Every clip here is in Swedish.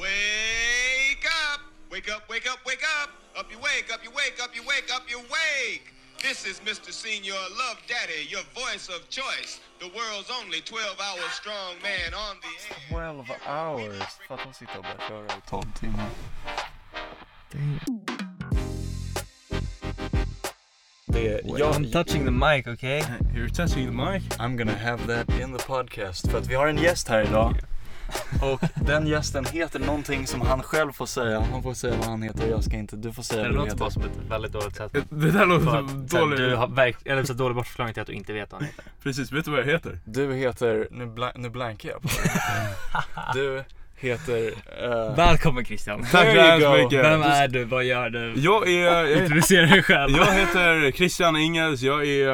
Wake up! Wake up, wake up, wake up! Up you wake, up you wake, up you wake, up you wake! This is Mr. Senior Love Daddy, your voice of choice. The world's only 12 hour strong man on the air. 12 hours. För att de sitter och bara köra i 12 timmar. Det, jag, I'm touching the mic, okay? You're touching the mic. I'm gonna have that in the podcast. För att vi har en gäst här idag. Och den gästen heter någonting som han själv får säga. Han får säga vad han heter och jag ska inte. Du får säga Det vad du låter bara heter. som ett väldigt dåligt sätt. Det där låter som dåligt. du har verk, eller så dålig bortförklaring till att du inte vet vad han heter. Precis, vet du vad jag heter? Du heter, nu, bla, nu blankar jag på det. Du heter... eh, Välkommen Christian. Tack så hemskt mycket. Vem är du? Vad gör du? Jag är... Jag, Introducera dig själv. jag heter Christian Ingels, jag är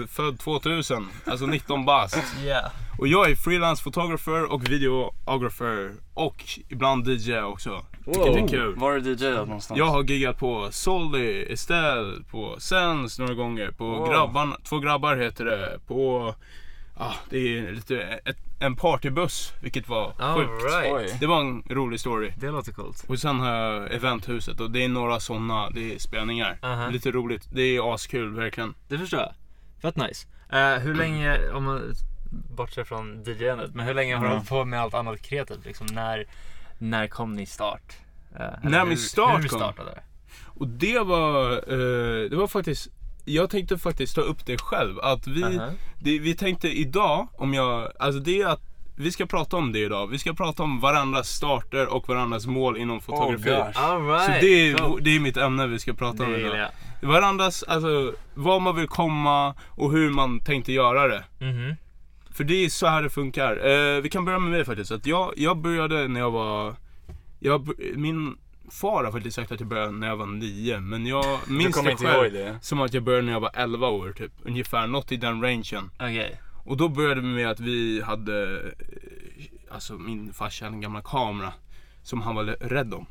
eh, född 2000, alltså 19 bast. Yeah. Och jag är freelance fotografer och videographer och ibland DJ också. Vilket är kul. Var är DJat någonstans? Jag har giggat på Solly, Estelle, på Sens några gånger. På Wow. grabbarna, två grabbar heter det. På, ah, det är lite, ett, en partybuss, vilket var All sjukt. right. Det var en rolig story. Det låter coolt. Och sen har jag eventhuset och det är några sådana, det är spelningar. Aha. Lite roligt. Det är askul verkligen. Det förstår jag. Fett nice. Eh, hur länge, om man bortser från DJ-andet, men hur länge har du Ja. hållit på med allt annat kreativt? Liksom, när, när kom ni start? Eller När min hur- start Hur kom? startade? Och det var, eh, det var faktiskt, jag tänkte faktiskt ta upp det själv. Att vi, Aha. det, vi tänkte idag, om jag, alltså det är att vi ska prata om det idag. Vi ska prata om varandras starter och varandras mål inom fotografi. gosh. All right. Så det är, det är mitt ämne vi ska prata Det om idag. Varandras, alltså var man vill komma och hur man tänkte göra det. Mhm. För det är så här det funkar. Eh, vi kan börja med mig faktiskt. Att jag, jag började när jag var, jag, min far har faktiskt sagt att jag började när jag var nio. Men jag minns kommer det inte själv som att jag började när jag var 11 år typ. Ungefär, något i den rangen. Okej. Och då började vi med att vi hade, eh, alltså min farsa hade en gamla kamera som han var rädd om.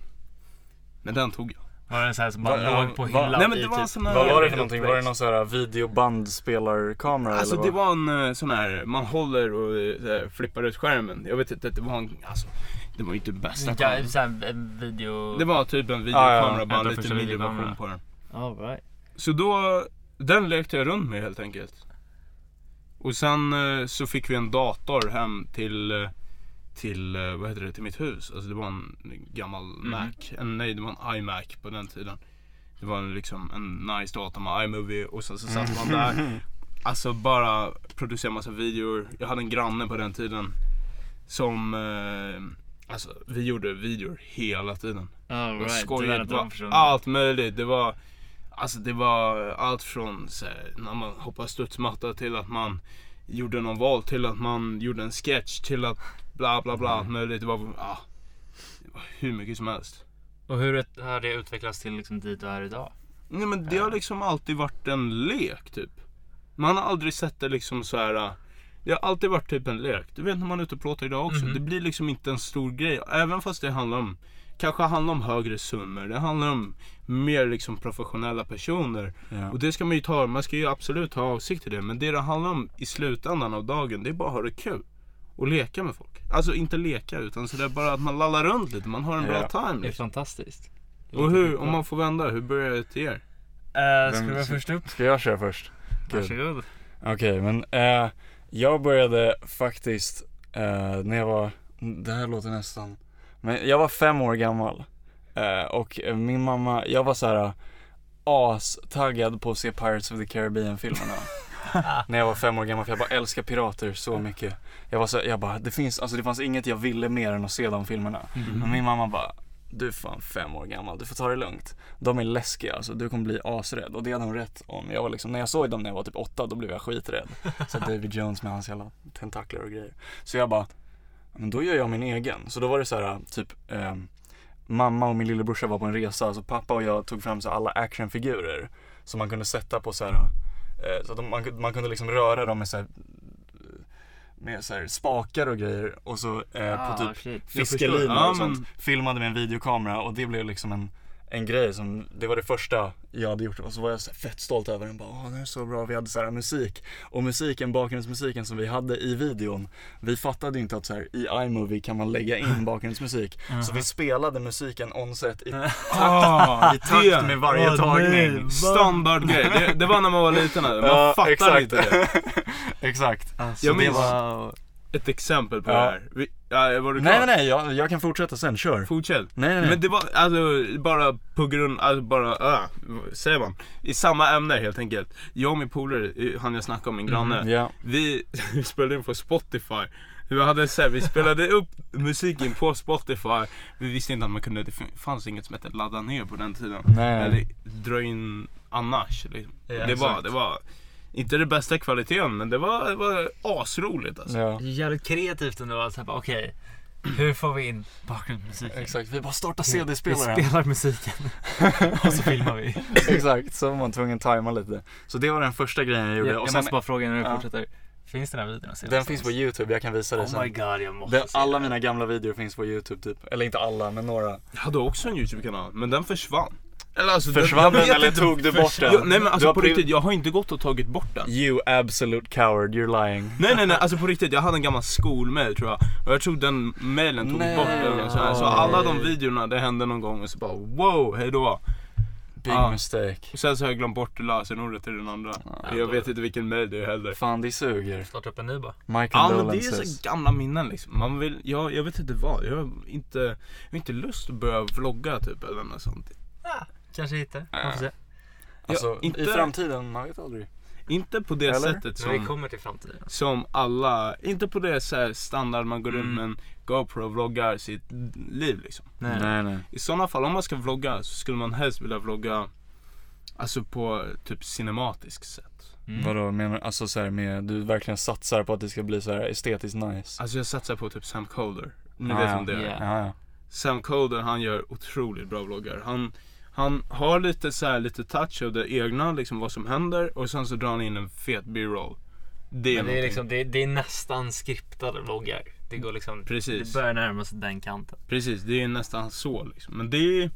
Men den tog jag. Var det en sån här som bara Va- låg på hyllan Nej, men det var en typ... sån här- Vad var det för någonting? Var det någon sån här videobandspelarkamera Alltså eller det var en eh, sån här, man håller och eh, här, flippar ut skärmen. Jag vet inte, det var en, alltså, det var ju inte bästa Ja, kameran. så här, en video... Det var typ en videokamera, ja, bara en lite första mindre videokamera. version på den. All right. Så då, den lekte jag runt med helt enkelt. Och sen eh, så fick vi en dator hem till, eh, till, eh, vad heter det, till mitt hus. Alltså det var en gammal Mac. En, nej, det var en iMac på den tiden. Det var en, liksom en nice dator med iMovie och sen så satt man där. Alltså bara producera massa videor. Jag hade en granne på den tiden. Som, eh, alltså vi gjorde videor hela tiden. Och right. skojade. Det var allt möjligt. Det var, alltså det var allt från så här, när man hoppade studsmatta till att man gjorde någon val till att man gjorde en sketch till att bla bla bla allt möjligt. Det var, ah, det var hur mycket som helst. Och hur har det utvecklats till liksom dit du är idag? Nej men det har liksom alltid varit en lek typ. Man har aldrig sett det liksom så här. Det har alltid varit typ en lek. Du vet när man är ute och plåtar idag också. Mhm. Det blir liksom inte en stor grej. Även fast det handlar om Kanske handlar om högre summor. Det handlar om mer liksom professionella personer. Ja. Och det ska man ju ta. Man ska ju absolut ha avsikt till det. Men det det handlar om i slutändan av dagen. Det är bara att ha det kul. Och leka med folk. Alltså inte leka utan så det är bara att man lallar runt lite. Man har en bra Ja. time Det är liksom. fantastiskt. Det Och låter hur, om man får vända, hur börjar det till er? Eh, ska du vara först upp? Ska jag köra först? Varsågod. Okej, men eh, jag började faktiskt eh, när jag var, det här låter nästan, men jag var fem år gammal. Eh, och eh, min mamma, jag var så här as-taggad på att se Pirates of the Caribbean-filmerna. när jag var fem år gammal, för jag bara älskar pirater så mycket. Jag var så, jag bara, det finns, alltså det fanns inget jag ville mer än att se de filmerna. Men min mamma bara, du är fan fem år gammal, du får ta det lugnt. De är läskiga alltså, du kommer bli asrädd. Och det hade hon rätt om. Jag var liksom, när jag såg dem när jag var typ åtta, då blev jag skiträdd. Så David Jones med hans jävla tentakler och grejer. Så jag bara, men då gör jag min egen. Så då var det så här, typ eh, Mamma och min lillebrorsa var på en resa, så pappa och jag tog fram så alla actionfigurer. Som man kunde sätta på så här, eh, så att de, man, kunde- man kunde liksom röra dem med så här, med så här spakar och grejer och så eh, Ah, på typ shit. Fiskelina och sånt. men- Filmade med en videokamera och det blev liksom en en grej som, det var det första jag hade gjort och så var jag så fett stolt över den. Bara, Åh, det är så bra, vi hade så här musik. Och musiken, bakgrundsmusiken som vi hade i videon, vi fattade inte att så här, i iMovie kan man lägga in bakgrundsmusik. Så vi spelade musiken on-set i, Ah, i takt med varje Åh, tagning. Standardgrej. Det, det var när man var liten. Man Ja, fattar exakt. inte det. Exakt. Alltså, Jag det minns- var... Ett exempel på Ja. det här. Vi, ja, var du Nej klar? nej nej, jag, jag kan fortsätta sen, kör. Fortsätt. Nej nej nej. Men det var alltså bara på grund, alltså bara, äh, säger man? I samma ämne helt enkelt. Jag och min polare, eh, han jag snackade om, min granne. Mm, ja. Vi spelade in på Spotify. Vi, hade så här, vi spelade upp musiken på Spotify. Vi visste inte att man kunde, det fanns inget som hette ladda ner på den tiden. Nej. Eller dra in annars. Liksom. Ja, det, var, exakt. det var inte det bästa kvaliteten men det var, det var asroligt alltså. Ja. Jävligt kreativt ändå. Alltså, Okej, hur får vi in bakgrundsmusiken? Exakt, vi bara startar Vi CD-spelaren. spelar musiken och så filmar vi. Exakt, så var man tvungen att tajma lite. Så det var den första grejen jag gjorde. Jag, och jag sen, måste bara fråga när du Ja. fortsätter. Finns den här videon att se den finns på YouTube, jag kan visa dig Oh my sen. god, jag måste Den, se alla den. mina gamla videor finns på YouTube typ. Eller inte alla, men några. Jag hade också en YouTube-kanal men den försvann. Eller alltså, Försvann jag den vet eller inte- tog du bort den? Ja, nej men alltså på riktigt, jag har inte gått och tagit bort den. You absolute coward, you're lying. Nej nej nej, alltså på riktigt, jag hade en gammal skolmail tror jag. Och jag tror den mailen tog Nej. bort den. och Så, här. så alla de videorna, det hände någon gång och så bara wow, hejdå. Big Ah. mistake. Och sen så har jag glömt bort lösenordet till den andra. jag vet inte vilken mail det är heller. Fan det suger. Starta upp en ny bara. My Ja men det är så gamla minnen liksom. Man vill, jag, jag vet inte vad. Jag har inte, jag har inte lust att börja vlogga typ eller något sånt. Kanske hittar. Man får se. Alltså, Ja, inte- i framtiden, man vet aldrig. Inte på det Eller? sättet Men vi som, kommer till framtiden. som alla, inte på det så här standard man går runt Mm. med en GoPro och vloggar sitt liv liksom. Nej. Nej nej. I sådana fall, om man ska vlogga så skulle man helst vilja vlogga Alltså på typ cinematiskt sätt. Mm. Vadå menar du? Alltså så här med, du verkligen satsar på att det ska bli så här estetiskt nice? Alltså jag satsar på typ Sam Colder. Ni Ah, vet ja. om det är. Yeah. Ja, ja. Sam Colder han gör otroligt bra vloggar. Han, han har lite så här, lite touch av det egna, liksom vad som händer och sen så drar han in en fet b-roll. Det är, Men det är, liksom, det, är, det är nästan skriptade vloggar. Det går liksom, Precis. det börjar närma sig den kanten. Precis, det är nästan så liksom. Men det är,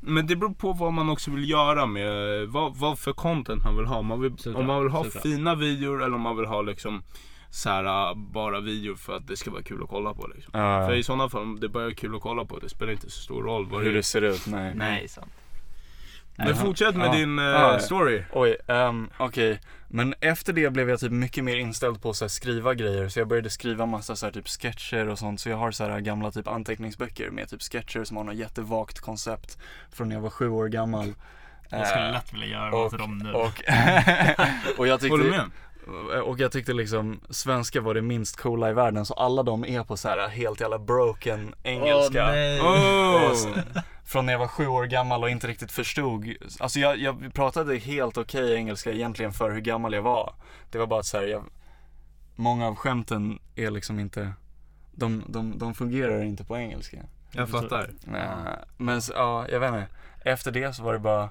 men det beror på vad man också vill göra med, vad, vad för content man vill ha. Man vill, Såklart, om man vill ha såklart. fina videor eller om man vill ha liksom så här, bara videor för att det ska vara kul att kolla på liksom. Ja, För i sådana fall, om det bara är kul att kolla på, det spelar inte så stor roll Hur det det ser ut, nej. Nej, sant. Men fortsätt med Ja. din eh, story. Oj, um, okej. Men efter det blev jag typ mycket mer inställd på att så här, skriva grejer. Så jag började skriva massa så här, typ sketcher och sånt. Så jag har så här gamla typ anteckningsböcker med typ sketcher som har något jättevagt koncept från när jag var sju år gammal. Jag skulle Eh, lätt vilja göra och, något till dem nu. och, och jag Håller du tyckte, med? och jag tyckte liksom svenska var det minst coola i världen. Så alla de är på så här helt jävla broken engelska. Åh, nej. Oh. Från när jag var sju år gammal och inte riktigt förstod. Alltså jag, jag pratade helt okej engelska egentligen för hur gammal jag var. Det var bara att så här, jag, många av skämten är liksom inte, de, de, de fungerar inte på engelska. Jag fattar. Eh, Men ja, jag vet inte. Efter det så var det bara,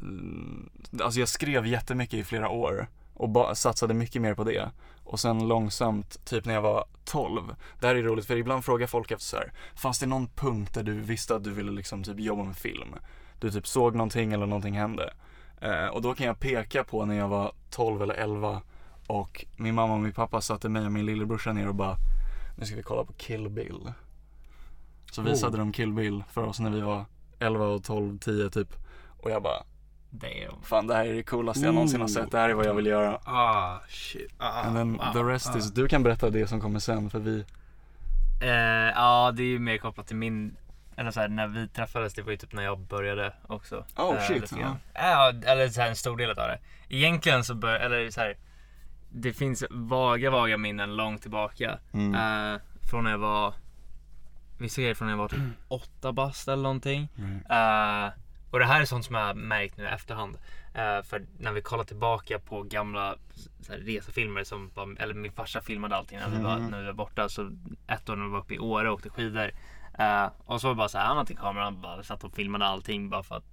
mm, alltså jag skrev jättemycket i flera år och ba, satsade mycket mer på det. Och sen långsamt, typ när jag var 12. Det här är roligt för ibland frågar folk efter så här, fanns det någon punkt där du visste att du ville liksom typ jobba med film? Du typ såg någonting eller någonting hände. Eh, och då kan jag peka på när jag var 12 eller 11 och min mamma och min pappa satte mig och min lillebrorsa ner och bara, nu ska vi kolla på Kill Bill. Så visade de Kill Bill för oss när vi var 11 och 12, 10 typ. Och jag bara, Damn. fan det här är det coolaste jag någonsin har sett, det här är vad jag vill göra. Ah, shit. Ah, And then wow. the rest is, du kan berätta det som kommer sen för vi, Eh, ja, det är ju mer kopplat till min, eller så här, när vi träffades, det var ju typ när jag började också. Oh, Eh, shit, lite grann. Ja, eller så här, en stor del av det. Egentligen så bör, eller så här, det finns vaga, vaga minnen långt tillbaka. mm. Eh, från när jag var, vissa grejer från när jag var typ åtta bast eller någonting. Mm. Eh, och det här är sånt som jag har märkt nu i efterhand. Eh, för när vi kollar tillbaka på gamla här, resefilmer som, eller min farsa filmade allting när, vi var, Mm. när vi var borta. Så ett år när vi var uppe i Åre och åkte skidor. Eh, och så var det bara så här, han hade till kameran bara satt och filmade allting bara för att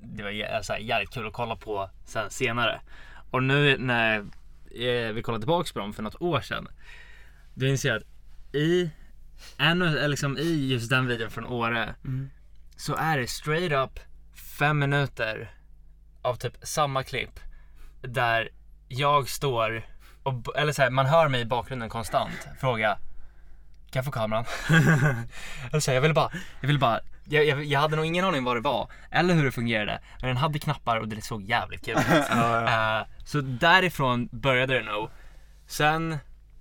det var jä- så här, jävligt kul att kolla på sen senare. Och nu när eh, vi kollar tillbaka på dem för något år sedan. Då inser jag att i, en, eller liksom i just den videon från Åre så är det straight up fem minuter av typ samma klipp där jag står och, eller så här, man hör mig i bakgrunden konstant fråga Kan jag få kameran? eller så här, jag ville bara, jag ville bara jag, jag, jag hade nog ingen aning vad det var eller hur det fungerade men den hade knappar och det såg jävligt kul ut. Eh, så därifrån började det nog. Sen,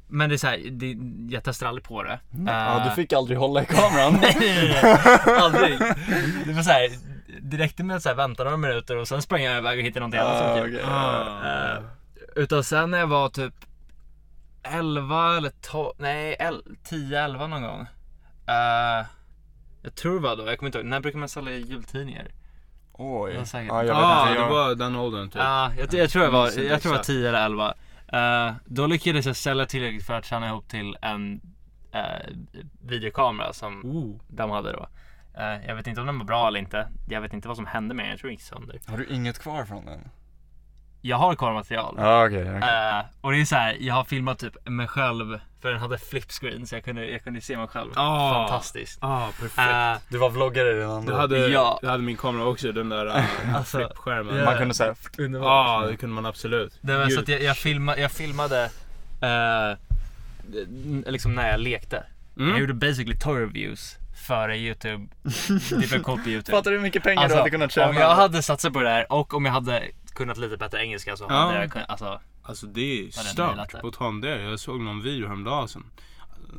men det är så här, det, jag testade aldrig på det. Ja, Eh, du fick aldrig hålla i kameran. Nej, nej, nej. Aldrig. Det var så här, det räckte med att så här, vänta några minuter och sen sprang jag iväg och hittade någonting annat som Ah, kul. okej. Ah. Eh, utan sen när jag var typ 11 eller 12, nej el- 10-11 någon gång. Eh, jag tror det var då, jag kommer inte ihåg. När brukar man sälja jultidningar? Oj. Det säkert. Ja, jag vet Ja, inte. det Jag... var den åldern typ. Ja, jag, jag tror jag var, inte jag tror jag var exakt. 10 eller 11. Eh, då lyckades jag sälja tillräckligt för att tjäna ihop till en eh, videokamera som Oh. de hade då. Eh, jag vet inte om den var bra eller inte. Jag vet inte vad som hände med den. Jag tror den gick sönder. Har du inget kvar från den? Jag har kvar material. Ja, okej. okej. Eh, och det är så här, jag har filmat typ mig själv för den hade flipscreen så jag kunde, jag kunde se mig själv. Ah. Fantastiskt. Ah, perfekt. Eh, Du var vloggare redan då? det, hade, ja. det hade min kamera också, den där uh, Alltså, flippskärmen. ja. Man kunde säga Ja, det kunde man absolut. det var så att jag, jag, filma, jag filmade liksom när jag lekte. Mm. Jag gjorde basically toy reviews före youtube. Det blev coolt på youtube. Fattar du hur mycket pengar Alltså, du hade kunnat tjäna? om jag hade satsat på det här och om jag hade kunnat lite bättre engelska så Ja. hade jag kunnat, alltså. Alltså det är stört. På tal om det, jag såg någon video häromdagen. sen.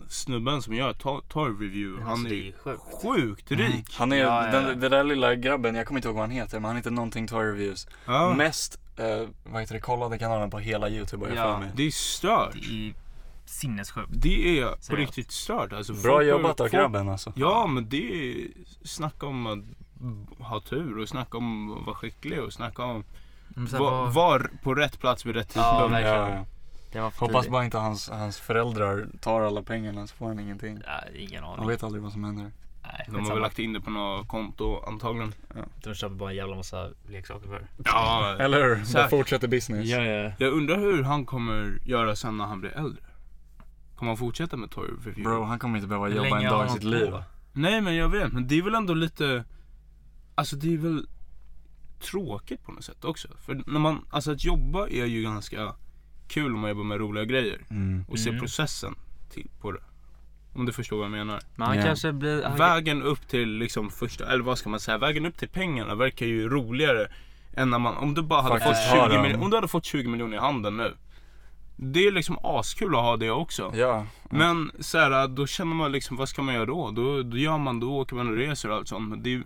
Snubben som gör to- toy review, han Alltså, det är är sjukt. sjukt rik. Han är, Ja, ja, ja. Den, den där lilla grabben, jag kommer inte ihåg vad han heter, men han heter någonting Toy Reviews. Ja, Mest, eh, vad heter det, kollade kanalen på hela YouTube har jag Ja. för mig. det är stört. Det är sinnessjukt. Det är på Seriöst. riktigt stört. Alltså, Bra jobbat av folk- grabben alltså. Ja, men det är snacka om att ha tur och snacka om att vara skicklig och snacka om var, var- på rätt plats vid rätt Ja, tidpunkt. Ja, ja. Det var för Hoppas bara inte hans, hans föräldrar tar alla pengarna så får han ingenting. Nej, ingen Man aning. vet aldrig vad som händer. Nej, De har väl lagt in det på något konto antagligen. De köper bara en jävla massa leksaker för. Ja, Eller hur? Bara fortsätter business. Ja, ja. Jag undrar hur han kommer göra sen när han blir äldre. Kommer han fortsätta med toy review? Bro, han kommer inte behöva jobba en dag i sitt liv. Nej men jag vet, men det är väl ändå lite Alltså det är väl tråkigt på något sätt också. För när man, alltså att jobba är ju ganska kul om man jobbar med roliga grejer. Mm. Och se Mm. processen till, på det. Om du förstår vad jag menar. Men han kanske blir... Han, Vägen upp till liksom första, eller vad ska man säga, vägen upp till pengarna verkar ju roligare än när man, om du bara hade Faktiskt fått har 20 de- miljoner, om du hade fått 20 miljoner i handen nu. Det är liksom askul att ha det också. Ja. Men så här, då känner man liksom, vad ska man göra då? Då, då gör man, då åker man och reser och allt sånt. Men det är,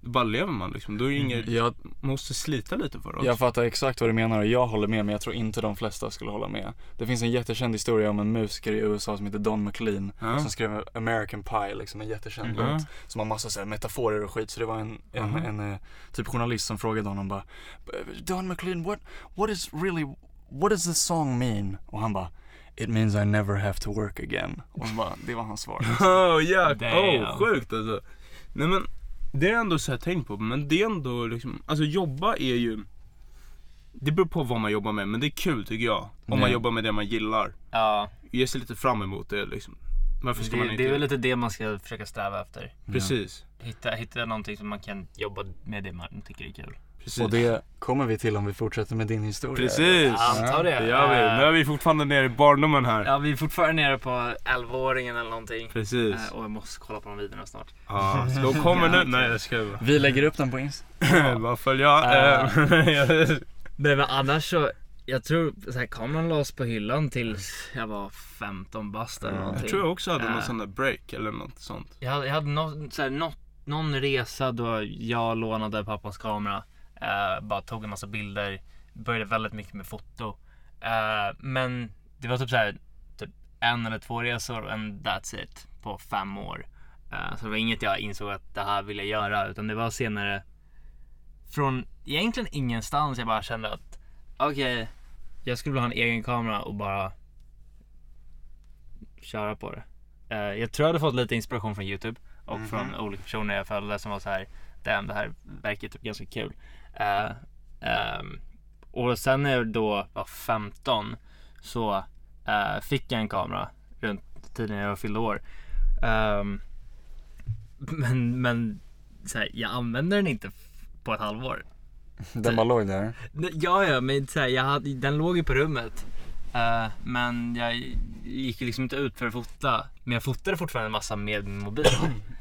då bara lever man liksom. Då är inget, Jag, man måste slita lite för det också. jag fattar exakt vad du menar och jag håller med men jag tror inte de flesta skulle hålla med. Det finns en jättekänd historia om en musiker i USA som heter Don McLean Ja. som skrev American Pie, liksom en jättekänd Mhm. låt. Som har massa så här metaforer och skit så det var en, en, Mhm. en, eh, typ journalist som frågade honom bara Don McLean what, what is really, what does the song mean? Och han bara It means I never have to work again. Och bara, det var hans svar. Oh, jack. Oh sjukt alltså. Nej men, det är ändå så här tänkt på. Men det är ändå liksom, alltså jobba är ju det beror på vad man jobbar med, men det är kul tycker jag. Om man Ja. jobbar med det man gillar. ja, Ge sig lite fram emot det liksom. Varför ska man det, inte? det är väl lite det man ska försöka sträva efter. Precis. Hitta, hitta någonting som man kan jobba med det man tycker är kul. Precis. Och det kommer vi till om vi fortsätter med din historia. Precis. Jag antar det. Det gör vi. Nu är vi fortfarande nere i barndomen här. Ja, vi är fortfarande nere på 11-åringen eller någonting. Precis. Eh, Och jag måste kolla på de videorna snart. Ja, så de kommer nu. Nej jag ska bara. Vi lägger upp den på Insta. Bara följa. Eh, Nej men annars så, jag tror så här, kameran lades på hyllan tills jag var 15 bast eller någonting. jag tror jag också hade någon Äh. sån där break eller något sånt. Jag hade, jag hade nå, så här, nå, någon resa då jag lånade pappas kamera. Eh, bara tog en massa bilder. Började väldigt mycket med foto. Eh, men det var typ så här, typ en eller två resor and that's it. På fem år. Eh, så det var inget jag insåg att det här ville jag göra. Utan det var senare. Från egentligen ingenstans jag bara kände att okej. jag skulle vilja ha en egen kamera och bara köra på det. Jag tror jag hade fått lite inspiration från Youtube och från olika personer jag följde som var så här. Damn, det här verkar typ ganska kul. Eh, ehm, och sen när jag då var 15 så eh, fick jag en kamera runt tiden jag fyllde år. Ehm, men men så här, jag använder den inte på ett halvår. Den bara låg där. Ja, ja, men så här, jag hade, den låg ju på rummet. Eh, men jag gick liksom inte ut för att fota. Men jag fotade fortfarande en massa med min mobil.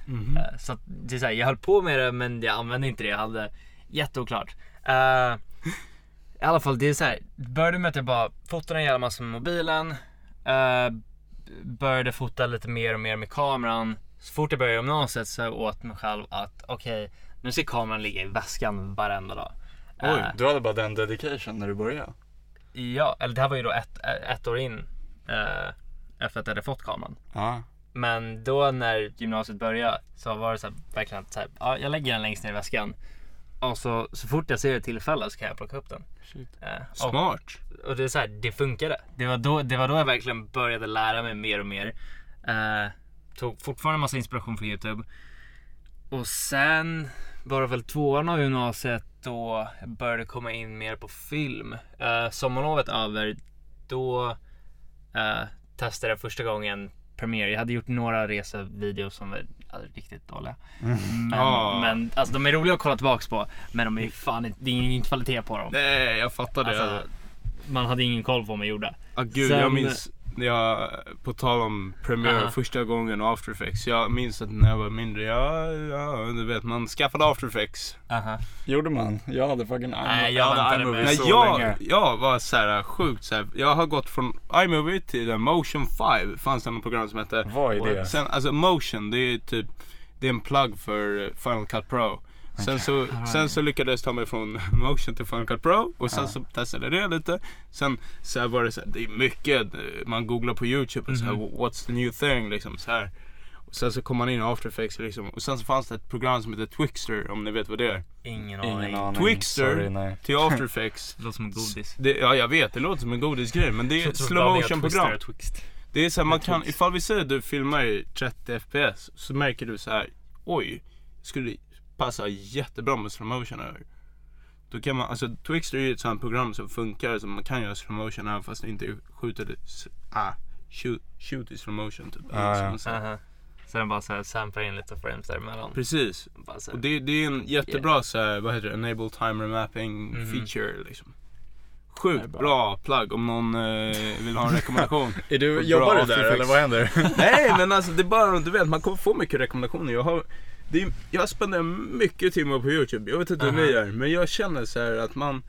Eh, så att det är så här, jag höll på med det men jag använde inte det. Jag hade jätteoklart. Eh, I alla fall, det är så här. Började med att jag bara fotade en jävla massa med mobilen. Eh, började fota lite mer och mer med kameran. Så fort jag började gymnasiet så åt mig själv att okej, nu ska kameran ligga i väskan varenda dag. Oj, Eh, du hade bara den dedication när du började. Ja, eller det här var ju då ett, ett år in eh, efter att jag hade fått kameran. Ja. Men då när gymnasiet började så var det så här, verkligen att så här, ja, jag lägger den längst ner i väskan. Och så, så fort jag ser ett tillfälle så kan jag plocka upp den. Shit. Eh, och, Smart. och det är så här, det funkade. Det var, då, det var då jag verkligen började lära mig mer och mer. Eh, tog fortfarande massa inspiration från Youtube. Och sen var det väl tvåan av gymnasiet då jag började komma in mer på film. Eh, sommarlovet över, då eh, testade jag första gången Premiere. Jag hade gjort några resevideos som var riktigt dåliga. Men, Ah. men alltså, de är roliga att kolla tillbaks på. Men de är fan inte, det är ingen kvalitet på dem. Nej, jag fattar det. Alltså, man hade ingen koll på vad man gjorde. Ah, gud, Sen- jag minns, jag, på tal om Premiere Aha. första gången och After Effects. Jag minns att när jag var mindre, ja, ja du vet man skaffade After Effects. Aha. Gjorde man? Jag hade fucking Nej, jag hade väntade iMovie Nej, så jag, länge. jag var så här sjukt så här, Jag har gått från iMovie till Motion 5. Fanns det något program som hette. Vad är det? Sen, alltså Motion, det är typ det är en plugg för Final Cut Pro. Sen så, sen så lyckades jag ta mig från Motion till Final Pro och sen så testade jag det lite. Sen så var det så här, det är mycket, eh, man googlar på YouTube och så här, what's the new thing liksom så här. Och sen så kom man in i After Effects liksom. Och sen så fanns det ett program som heter Twixter om ni vet vad det är. Ingen aning. Ingen aning. Twixter Sorry, nej. till After Effects. Det låter som en godis. Det, ja jag vet, det låter som en godisgrej men det är ett slow motion program. Det är så här, man kan, ifall vi säger att du filmar i 30 FPS så märker du så här, oj, skulle passa jättebra med slow motion över. Då kan man, alltså Twixter är ju ett sånt program som funkar så man kan göra slow motion även fast det inte skjuter, ah, shoot, shoot i slow motion typ. Som ja. Aha. Så den bara så här samplar in lite frames däremellan. Precis. Bara så Och här. det, det är en jättebra så här, vad heter det, enable timer mapping Mhm. feature liksom. Sjukt bra. bra plugg om någon eh, vill ha en rekommendation. Är du, jobbar du där eller vad händer? Nej men alltså det är bara, du vet man kommer få mycket rekommendationer. Jag har, är, jag spenderar mycket timmar på YouTube. Jag vet inte hur Aha. ni gör men jag känner så här att man,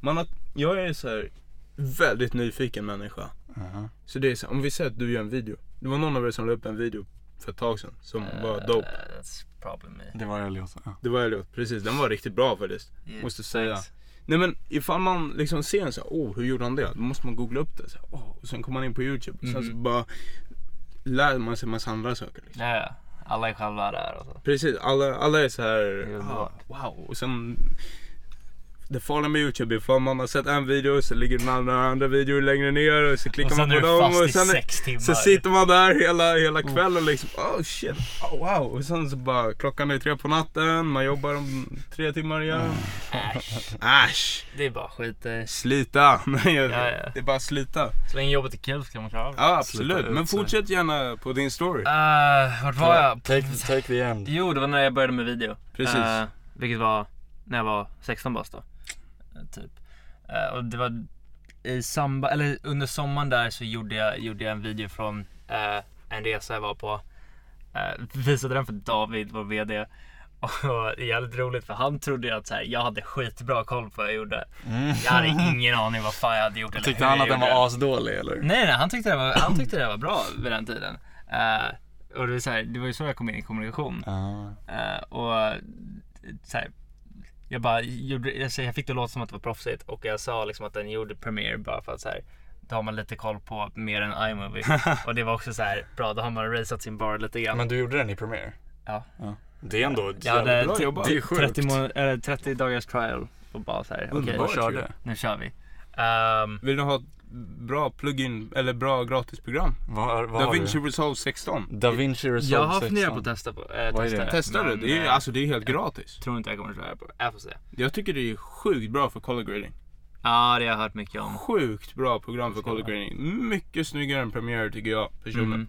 man har, jag är så här väldigt nyfiken människa. Aha. Så det är så här, om vi säger att du gör en video. Det var någon av er som la upp en video för ett tag sedan som var Eh, dope. That's probably me. Det var Elliot. Ja. Det var Elliot, precis. Den var riktigt bra faktiskt. Yeah, Måste säga. thanks. Nej men ifall man liksom ser en så här, oh hur gjorde han det? Då måste man googla upp det. Så här, oh, och sen kommer man in på YouTube. Och sen så Mhm. bara lär man sig massa andra saker. Liksom. Ja, ja. Alla är själva där och så. Precis, alla, alla är så här, är ah, wow. Och sen det farliga med YouTube, ifall man har sett en video så ligger den andra, andra videor längre ner och så klickar Och man är på dem fast och i sen, sex timmar. så sitter man där hela, hela kvällen liksom, oh shit, oh, wow. Och sen så bara klockan är tre på natten, man jobbar om tre timmar igen. Äsch. Äsch! Det är bara skit. eh. Slita! Nej, jag- Ja, ja. det är bara slita. Så länge jobbet är kul så kan man klara det. Ja absolut, ut men fortsätt gärna på din story. Uh, vart var jag? Take, take the end. Jo, det var när jag började med video. Precis. Eh, vilket var när jag var 16 bast då. Eh, typ. Eh, och det var i samband, eller under sommaren där så gjorde jag, gjorde jag en video från eh, en resa jag var på. Uh, visade den för David, vår VD. Och det är jävligt roligt för han trodde ju att så här, jag hade skitbra koll på vad jag gjorde. Jag hade ingen aning vad fan jag hade gjort eller Tyckte han att den var asdålig eller? Nej, nej, han tyckte det var, han tyckte det var bra vid den tiden. Eh, och det, var så här, det var ju så jag kom in i kommunikation. Ja. Eh, och så här, jag bara gjorde, alltså, jag fick det låta som att det var proffsigt och jag sa liksom att den gjorde Premiere bara för att så här, då har man lite koll på mer än iMovie. och det var också så här, bra då har man raceat sin bar lite grann. Men du gjorde den i Premiere? Ja. Det är ändå ett hade jävligt bra jobbat. Det är sjukt. 30, må- eller 30 dagars trial och bara så här, okej Underbart Underbart körde. ju. nu kör vi. Ehm, Vill du ha bra plugin eller bra gratisprogram? Vad har DaVinci? Resolve 16. DaVinci Resolve jag har 16. funderat på att testa på, äh, Vad är testa det? Testar du? Det är, alltså, det är helt gratis. tror inte jag kommer att köra på. Jag får se. Jag tycker det är sjukt bra för color grading. Ja, det har jag hört mycket om. Sjukt bra program för color grading. Mycket snyggare än Premiere tycker jag personligen. Mm.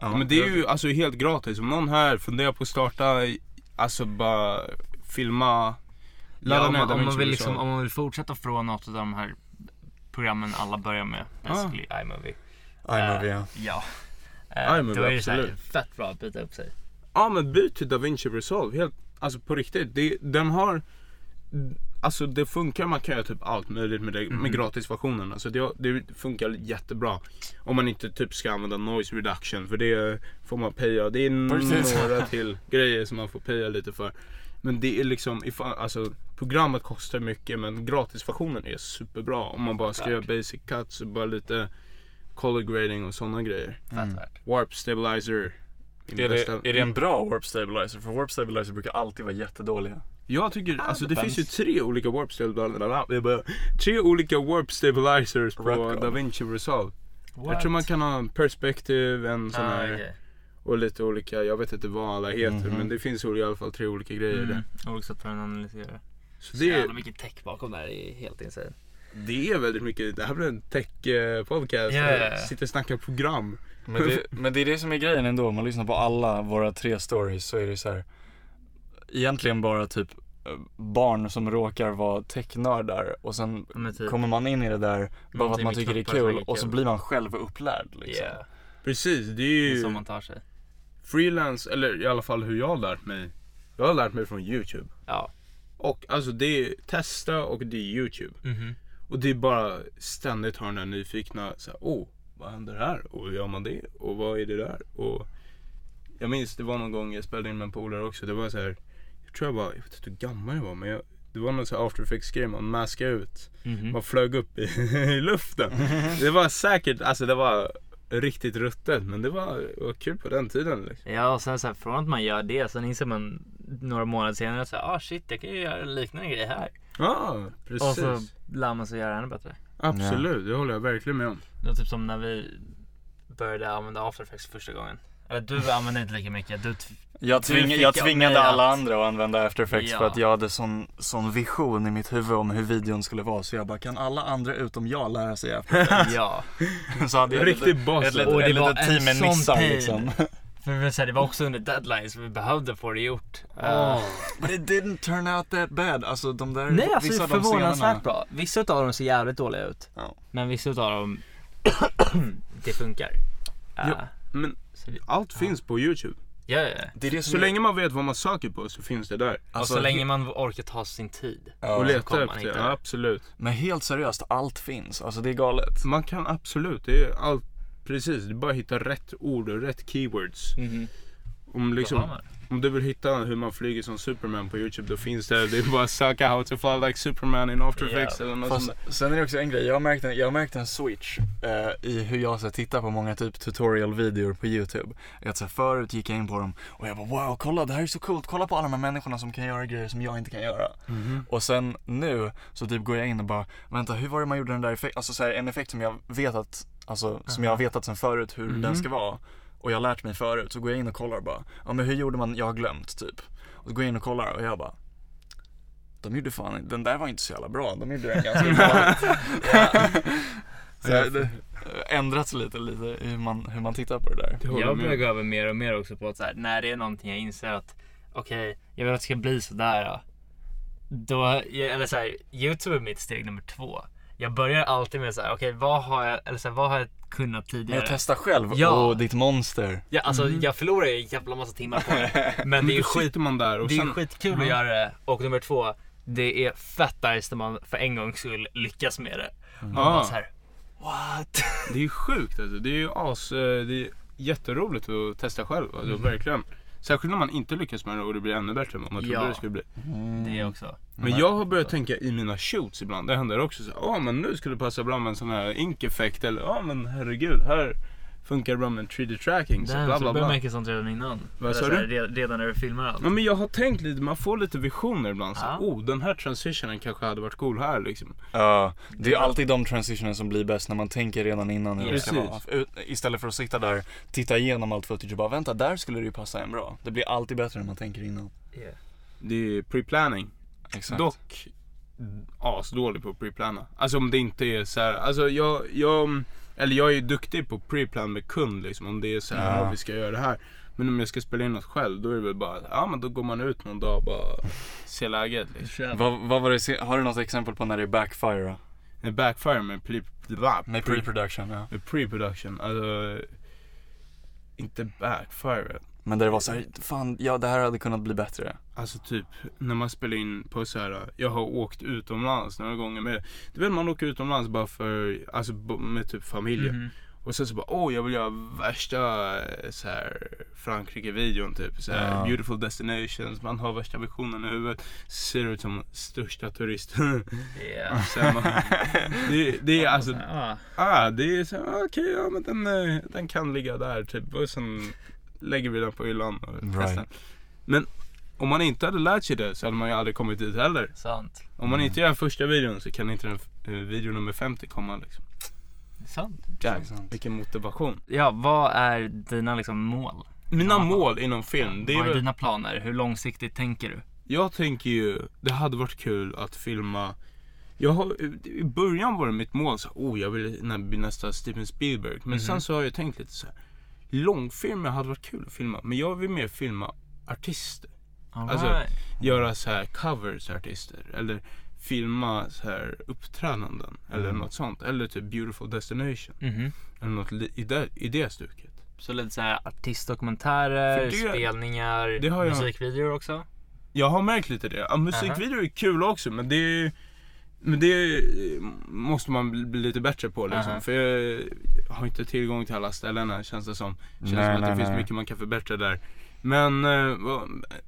Ja, Men det är ju alltså helt gratis. Om någon här funderar på att starta, alltså bara filma, ladda Ja, om, ner man, om, man vill liksom, om man vill fortsätta från något av de här programmen alla börjar med, basically iMovie. iMovie ja. Ja. Eh, iMovie, då är det fett bra att byta upp sig. Ja men byt till DaVinci Resolve, helt, alltså på riktigt. Det, den har, alltså det funkar, man kan göra typ allt möjligt med, det, Mhm. med gratisversionen. Alltså det, det funkar jättebra. Om man inte typ ska använda noise reduction för det får man paya. Det är Precis. några till grejer som man får paya lite för. Men det är liksom, ifall, alltså programmet kostar mycket men gratisversionen är superbra. Om man bara ska göra basic cuts och bara lite color grading och sådana grejer. Mm. Warp stabilizer. Är det, är det en bra warp stabilizer? För warp stabilizer brukar alltid vara jättedåliga. Jag tycker, alltså det depends. finns ju tre olika warp stabilizers. Tre olika warp stabilizers på. DaVinci Resolve. Jag tror man kan ha en perspective, en sån Ah, här okej. och lite olika, jag vet inte vad alla heter Mhm. men det finns i alla fall tre olika grejer Mm. där. Olika sätt för att analysera. Så Det det jävla mycket tech bakom det här, det är helt insane. det är väldigt mycket, det här blir en tech-podcast. Ja. Sitter och snackar program. Men det, men det är det som är grejen ändå, om man lyssnar på alla våra tre stories så är det så här. Egentligen bara typ eh, barn som råkar vara technördar och sen typ. kommer man in i det där bara för att man tycker det är som kul och så blir man själv upplärd liksom. Yeah. Precis, det är Det ju är så man tar sig. freelance, eller i alla fall hur jag har lärt mig. Jag har lärt mig från YouTube. Ja. Och alltså det är testa och det är YouTube. Mhm. Och det är bara ständigt ha den där nyfikna, så här, oh, vad händer här? Och hur gör man det? Och vad är det där? Och jag minns det var någon gång jag spelade in med en polare också. Det var så här, jag tror jag var, jag vet inte hur gammal jag var men jag, det var någon så här after effects grej man maskade ut. Mhm. Man flög upp i, i luften. Det var säkert, alltså det var riktigt ruttet men det var, var kul på den tiden liksom. Ja och sen så här, från att man gör det sen inser man några månader senare så här, ah shit jag kan ju göra en liknande grej här. Ja, precis. Och så lär man sig göra ännu bättre. Absolut, det håller jag verkligen med om. Det var typ som när vi började använda after effects första gången. Eller du använde inte lika mycket. Du Jag, Du tving, jag tvingade alla att- andra att använda after effects Ja. för att jag hade sån, sån vision i mitt huvud om hur videon skulle vara så jag bara kan alla andra utom jag lära sig after effects? ja. så hade jag Riktigt ett, boss. ett, ett, ett var litet en team med sån nissar pain. liksom. För det var så här, det var också under deadlines så vi behövde få det gjort. Åh. Uh, But it didn't turn out that bad. Alltså de där, Nej alltså vissa det är av de scenerna. förvånansvärt bra. Vissa av dem ser jävligt dåliga ut. Ja. Men vissa av dem, det funkar. Uh, Ja. Men så, det- allt finns på YouTube. ja, ja. Det är det Så är- länge man vet vad man söker på så finns det där. Och så länge man orkar ta sin tid. Ja. och leta kommer man efter, ja, absolut. Men helt seriöst, allt finns. Alltså det är galet. Man kan absolut, det är allt, precis. Det är bara att hitta rätt ord och rätt keywords. Mhm. Om, liksom, om du vill hitta hur man flyger som Superman på YouTube, då finns det. Det är bara att söka how to fly like Superman in after effects Ja, eller något Fast sånt sen är det också en grej, jag har märkt en, jag har märkt en switch eh, i hur jag så, tittar på många typ tutorial-videor på YouTube. Att, så, här, förut gick jag in på dem och jag bara wow, kolla det här är så coolt, kolla på alla de här människorna som kan göra grejer som jag inte kan göra. Mhm. Och sen nu så typ går jag in och bara, vänta hur var det man gjorde den där effekten, alltså så här, en effekt som jag vet att, alltså som jag har vetat sen förut hur Mhm. den ska vara. Och jag har lärt mig förut, så går jag in och kollar och bara, ja men hur gjorde man, jag har glömt typ. Och så går jag in och kollar och jag bara, de gjorde fan, den där var inte så jävla bra, de gjorde den ganska bra. så här, det ändrats lite, lite hur man, hur man tittar på det där. Det Jag börjar gå över mer och mer också på att så här, när det är någonting jag inser att okej, jag vill att det ska bli sådär. Då, då eller så här, Youtube är mitt steg nummer två. Jag börjar alltid med så här, okej vad har jag, eller så här, vad har jag kunnat Men tidigare? jag testar själv, Ja. åh ditt monster. Ja, alltså jag förlorar ju en jävla massa timmar på det. Men Men det är ju skit, man där och det är sen, skitkul Mhm. att göra det. Och nummer två, det är fett nice när man för en gångs skull lyckas med det. Man bara så här, what? det är ju sjukt alltså. Det är ju as, eh, det är jätteroligt att testa själv. Alltså, Mhm. verkligen. Särskilt när man inte lyckas med det och det blir ännu bättre än vad man trodde Ja. det skulle bli. Det också. Men jag har börjat tänka i mina shoots ibland. Det händer också så ja men nu skulle det passa bra med en sån här ink-effekt. Eller ja men herregud, här funkar det bra med en 3D tracking. Så bla så bla du börjar bla. märka sånt redan innan? Vad sa du? re- Redan när du filmar allt? Ja, men jag har tänkt lite, man får lite visioner ibland. Så, Ja. oh den här transitionen kanske hade varit cool här liksom. Ja, det är alltid de transitionen som blir bäst när man tänker redan innan hur det ska vara. Istället för att sitta där, titta igenom allt footage och bara vänta, där skulle det ju passa en bra. Det blir alltid bättre när man tänker innan. Yeah. Det är pre-planning. Exakt. Dock asdålig på att pre-plana. Alltså om det inte är så här, alltså jag, jag Eller jag är ju duktig på pre-plan med kund liksom. Om det är så här, Ja. vi ska göra det här. Men om jag ska spela in något själv, då är det väl bara, ja men då går man ut någon dag och bara ser läget liksom. Vad, vad var det, har du något exempel på när det är backfire då? Med backfire med, pre, Med pre- pre-production ja. med pre-production, alltså inte backfire. Men där det var så här, fan ja det här hade kunnat bli bättre. Alltså typ när man spelar in på så här. jag har åkt utomlands några gånger med, du vet man åker utomlands bara för, alltså med typ familjen. Mhm. Och sen så bara, åh jag vill göra värsta eh, så här Frankrike-videon typ. Så här, Ja. Beautiful destinations, man har värsta visionen i huvudet. Ser ut som största turisten. Ja. Sen man, det, det är alltså, Ja. ah, det är så här, okej ja men den, eh, den kan ligga där typ. Och sen lägger vi den på hyllan och Right. Men om man inte hade lärt sig det så hade man ju aldrig kommit dit heller. Sant. Om man inte gör första videon så kan inte den eh, video nummer 50 komma liksom. Sant. Jävlar, sant. vilken motivation. Ja, vad är dina liksom mål? Mina Ja. mål inom film, det är vad är väl, dina planer? Hur långsiktigt tänker du? jag tänker ju, det hade varit kul att filma jag har, I början var det mitt mål så oh jag vill bli nästa Steven Spielberg. Men Mhm. sen så har jag tänkt lite så här. Långfilmer hade varit kul att filma. Men jag vill mer filma artister. All Alltså, right. Göra så här covers artister. Eller filma så här uppträdanden. Eller Mm. något sånt. Eller typ Beautiful Destination. Mhm. Eller något i det, i det stuket. Så lite såhär artistdokumentärer, För det- spelningar, det jag- musikvideor också? Jag har märkt lite det. Ja, musikvideor är kul också men det är, men det måste man bli, lite bättre på liksom. Aha. För jag har inte tillgång till alla ställena känns det som. Känns Nej, som att nej, det finns nej. mycket man kan förbättra där. Men eh,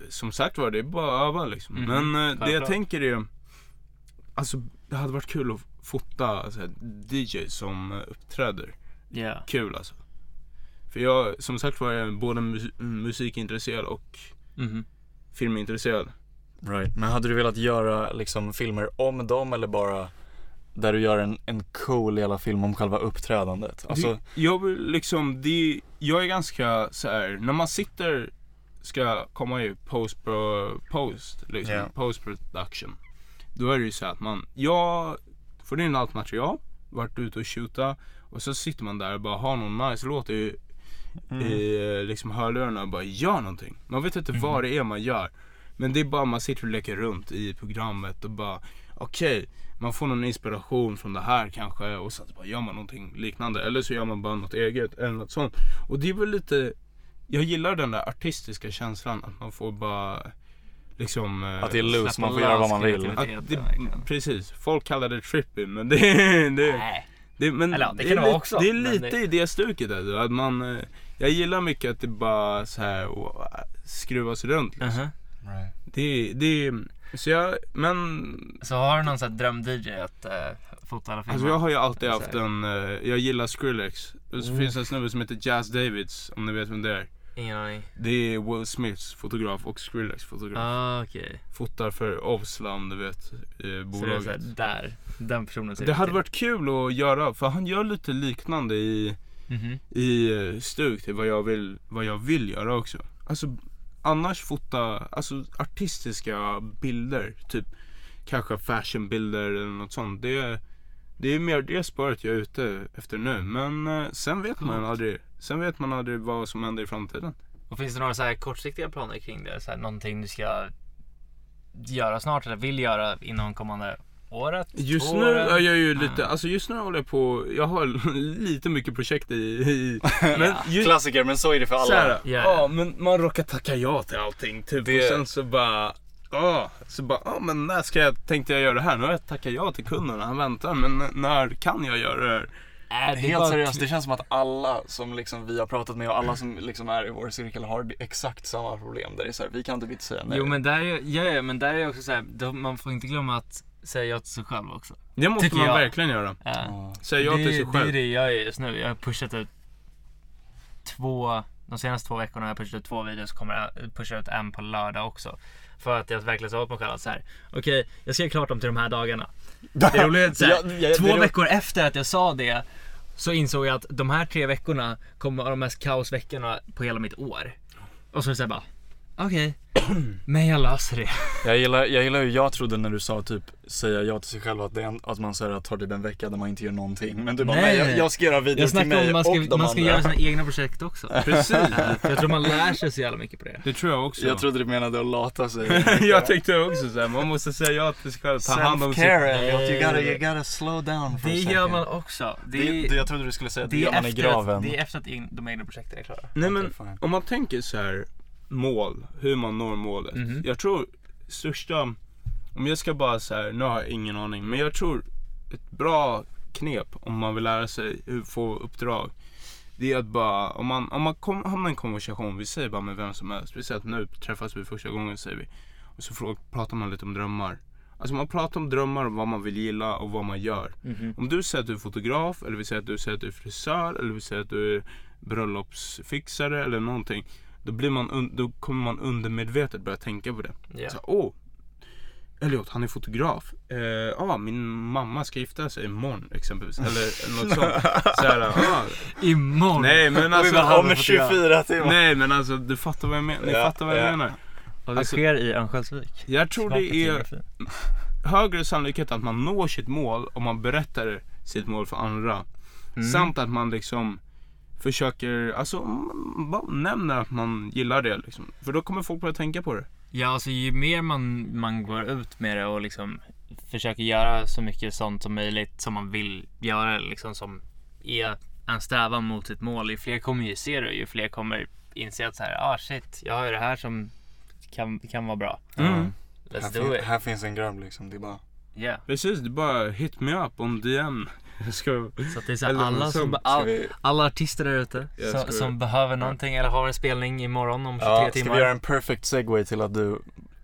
som sagt var det är bara att öva liksom. Mhm, Men eh, det jag tänker är, alltså det hade varit kul att fota så här, DJs som eh, uppträder. Ja. Kul alltså. För jag, som sagt var, jag är både mus- musikintresserad och Mhm. filmintresserad. Right. Men hade du velat göra liksom filmer om dem eller bara där du gör en, en cool jävla film om själva uppträdandet? Alltså, det, jag liksom, det, jag är ganska så här, när man sitter, ska komma i post, post, liksom, Ja. post production. Då är det ju så att man, jag får in allt material, varit ute och shoota och så sitter man där och bara har någon nice låt i, i eh, liksom hörlurarna och bara gör någonting. Man vet inte vad det är man gör. Men det är bara man sitter och leker runt i programmet och bara okej, man får någon inspiration från det här kanske och sen så bara gör man någonting liknande. Eller så gör man bara något eget eller något sånt. Och det är väl lite, jag gillar den där artistiska känslan att man får bara liksom eh, att det är loose, man får göra vad man vill. det, precis, folk kallar det trippy men det, det, Nej. det, men Eller det är kan det också, Det är lite det- i det stuket alltså, att man, eh, jag gillar mycket att det bara så här och, äh, skruvas runt liksom. Mhm. Right. Det, det, så jag, men Så har du någon sån här dröm-DJ att uh, fota alla filmer? Alltså jag har ju alltid Så haft en, eh, jag gillar Skrillex. Och så Mm. finns det en snubbe som heter Jazz Davids, om ni vet vem det är. Ingen aning. Det är Will Smiths fotograf och Skrillex fotograf. Ah, okej. Fotar för Ovslam, du vet, eh, Så det är bolaget. såhär, där. Den personen ser Det hade till. varit kul att göra, för han gör lite liknande i, Mhm. i eh, stuk till vad jag vill, vad jag vill göra också. Alltså annars fota, alltså artistiska bilder, typ kanske fashionbilder eller något sånt. Det, är- det är mer det spåret jag är ute efter nu. Men eh, sen vet man aldrig, sen vet man aldrig vad som händer i framtiden. Och finns det några så här kortsiktiga planer kring det? Så här, någonting du ska göra snart eller vill göra inom kommande året? Just nu är jag ju lite, Mm. alltså just nu håller jag på, jag har lite mycket projekt i, i men Ja. ju, Klassiker, men så är det för Så här, alla. Ja. Men man råkar tacka ja till allting typ. Det- Och sen så bara, ja, så bara, ja men när ska jag, tänkte jag göra det här? Nu har jag tackat ja till kunden och han väntar, men när kan jag göra det här? Äh, det är Helt bara- seriöst, det känns som att alla som liksom vi har pratat med och alla som liksom är i vår cirkel har exakt samma problem. Där det är så här, vi kan inte säga nej. Jo men där är, ja, ja, men där är också så här, då, man får inte glömma att säga ja till sig själv också. Det måste Tycker man jag. verkligen göra. Ja. Säga ja det, till sig det är själv. det jag gör just nu. Jag har pushat ut två, de senaste två veckorna har jag pushat ut två videos och kommer jag pusha ut en på lördag också. För att jag verkligen sa åt mig själv att så här, okej jag ska göra klart dem till de här dagarna. Det är roligt så här, två är veckor efter att jag sa det så insåg jag att de här tre veckorna kommer vara de mest kaosveckorna på hela mitt år. Och så är här bara, okej. Men jag löser det. Jag gillar, jag gillar hur jag trodde när du sa typ säga ja till sig själv att, det är en, att man säger att tar typ en vecka där man inte gör någonting. Men du bara Nej, nej, jag, jag ska göra videor Jag till mig om man och ska, de man ska andra. göra sina egna projekt också. Precis, jag tror man lär sig så jävla mycket på det. det tror jag också. Jag trodde du menade att lata sig. jag tänkte också såhär, man måste säga ja till sig själv, ta hand om sig. You gotta, you gotta slow down for Det gör second. man också. Det, Det, det, jag trodde du skulle säga det, det, gör är man i graven. att, det är efter att in- de egna projekten är klara. Nej men, om man tänker så här mål, hur man når målet. Mhm. Jag tror största, om jag ska bara så här, nu har jag ingen aning, men jag tror ett bra knep om man vill lära sig hur få uppdrag. Det är att bara, om man, om man kom, hamnar i en konversation, vi säger bara med vem som helst. Vi säger att nu träffas vi första gången säger vi. Och så frågar, pratar man lite om drömmar. Alltså man pratar om drömmar och vad man vill gilla och vad man gör. Om du säger att du är fotograf, eller vi säger att du säger att du är frisör, eller vi säger att du är bröllopsfixare eller någonting. Då, blir man då kommer man undermedvetet börja tänka på det. Ja. Så, åh, Elliot han är fotograf. Eh, ah, min mamma ska gifta sig imorgon exempelvis. Eller, något sånt. Så här, ah, Imorgon! nej men alltså. Om behöver 24 timmar. Nej men alltså du fattar vad jag menar. Ni Ja, fattar vad jag ja. menar. Och det Alltså- sker i Örnsköldsvik. Jag tror det är högre sannolikhet att man når sitt mål om man berättar sitt mål för andra. Samt att man liksom försöker, alltså bara nämner att man gillar det liksom. För då kommer folk börja tänka på det. Ja, alltså ju mer man, man går ut med det och liksom försöker göra så mycket sånt som möjligt som man vill göra liksom som är en strävan mot sitt mål. Ju fler kommer ju se det, ju fler kommer inse att så här, ah shit, jag har ju det här som kan, kan vara bra. Mm. Här, Let's do fin, it. här finns en grabb liksom. Det är bara... Yeah. Precis, det är bara hit me up on DM. Ska... Så att det är så alla, som. Ska all, alla artister där ute som, ska- som behöver någonting eller har en spelning imorgon om 23 ja, ska timmar. vi göra en perfect segway till att du,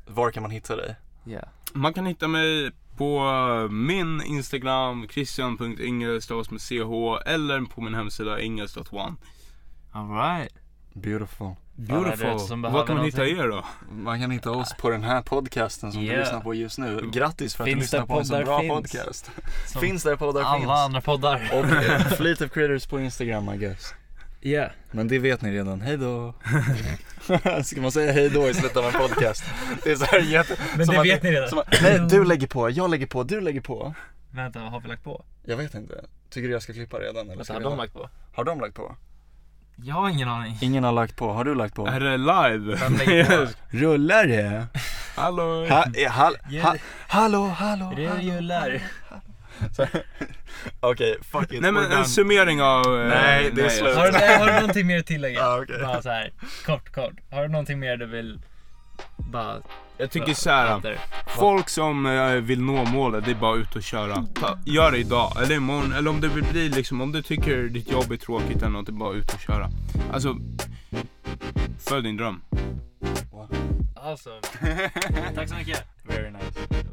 var kan man hitta dig? Yeah. Man kan hitta mig på min Instagram, christian.ingel stavas med ch eller på min hemsida ingels.one. Alright. Beautiful. Beautiful. som Var kan man hitta någonting. er då? Man kan hitta oss på den här podcasten som du Yeah. lyssnar på just nu. Grattis för att Finns du lyssnar på en så bra finns. podcast. Som Finns där poddar alla finns. andra poddar. Och eh, Fleet of Critters på Instagram I guess. Yeah. Men det vet ni redan, hej då. Ska man säga hej då i slutet av en podcast? Det är så här jätte... Men som det att- vet ni redan. Att, nej, du lägger på, jag lägger på, du lägger på. Vänta, vad har vi lagt på? Jag vet inte. Tycker du jag ska klippa redan eller? Vänta, har de lagt på? Har de lagt på? Jag har ingen aning. Ingen har lagt på, har du lagt på? Är det live? Vem lägger på? Rullar det? Hallå? Ha, eh, hall, Ge- ha, hallå, hallå, Det rullar. Okej, fuck it. Nej men en summering av... eh, Nej, det är slut. Har du, har du någonting mer att tillägga? Ja, okej. Bara så här, kort, kort. Har du någonting mer du vill bara... Jag tycker såhär. Folk som eh, vill nå målet, det är bara ut och köra. Ta, gör det idag, eller imorgon, eller om det vill bli liksom, om du tycker ditt jobb är tråkigt eller något, det är bara ut och köra. Alltså, följ din dröm. Awesome. Tack så mycket. Very nice.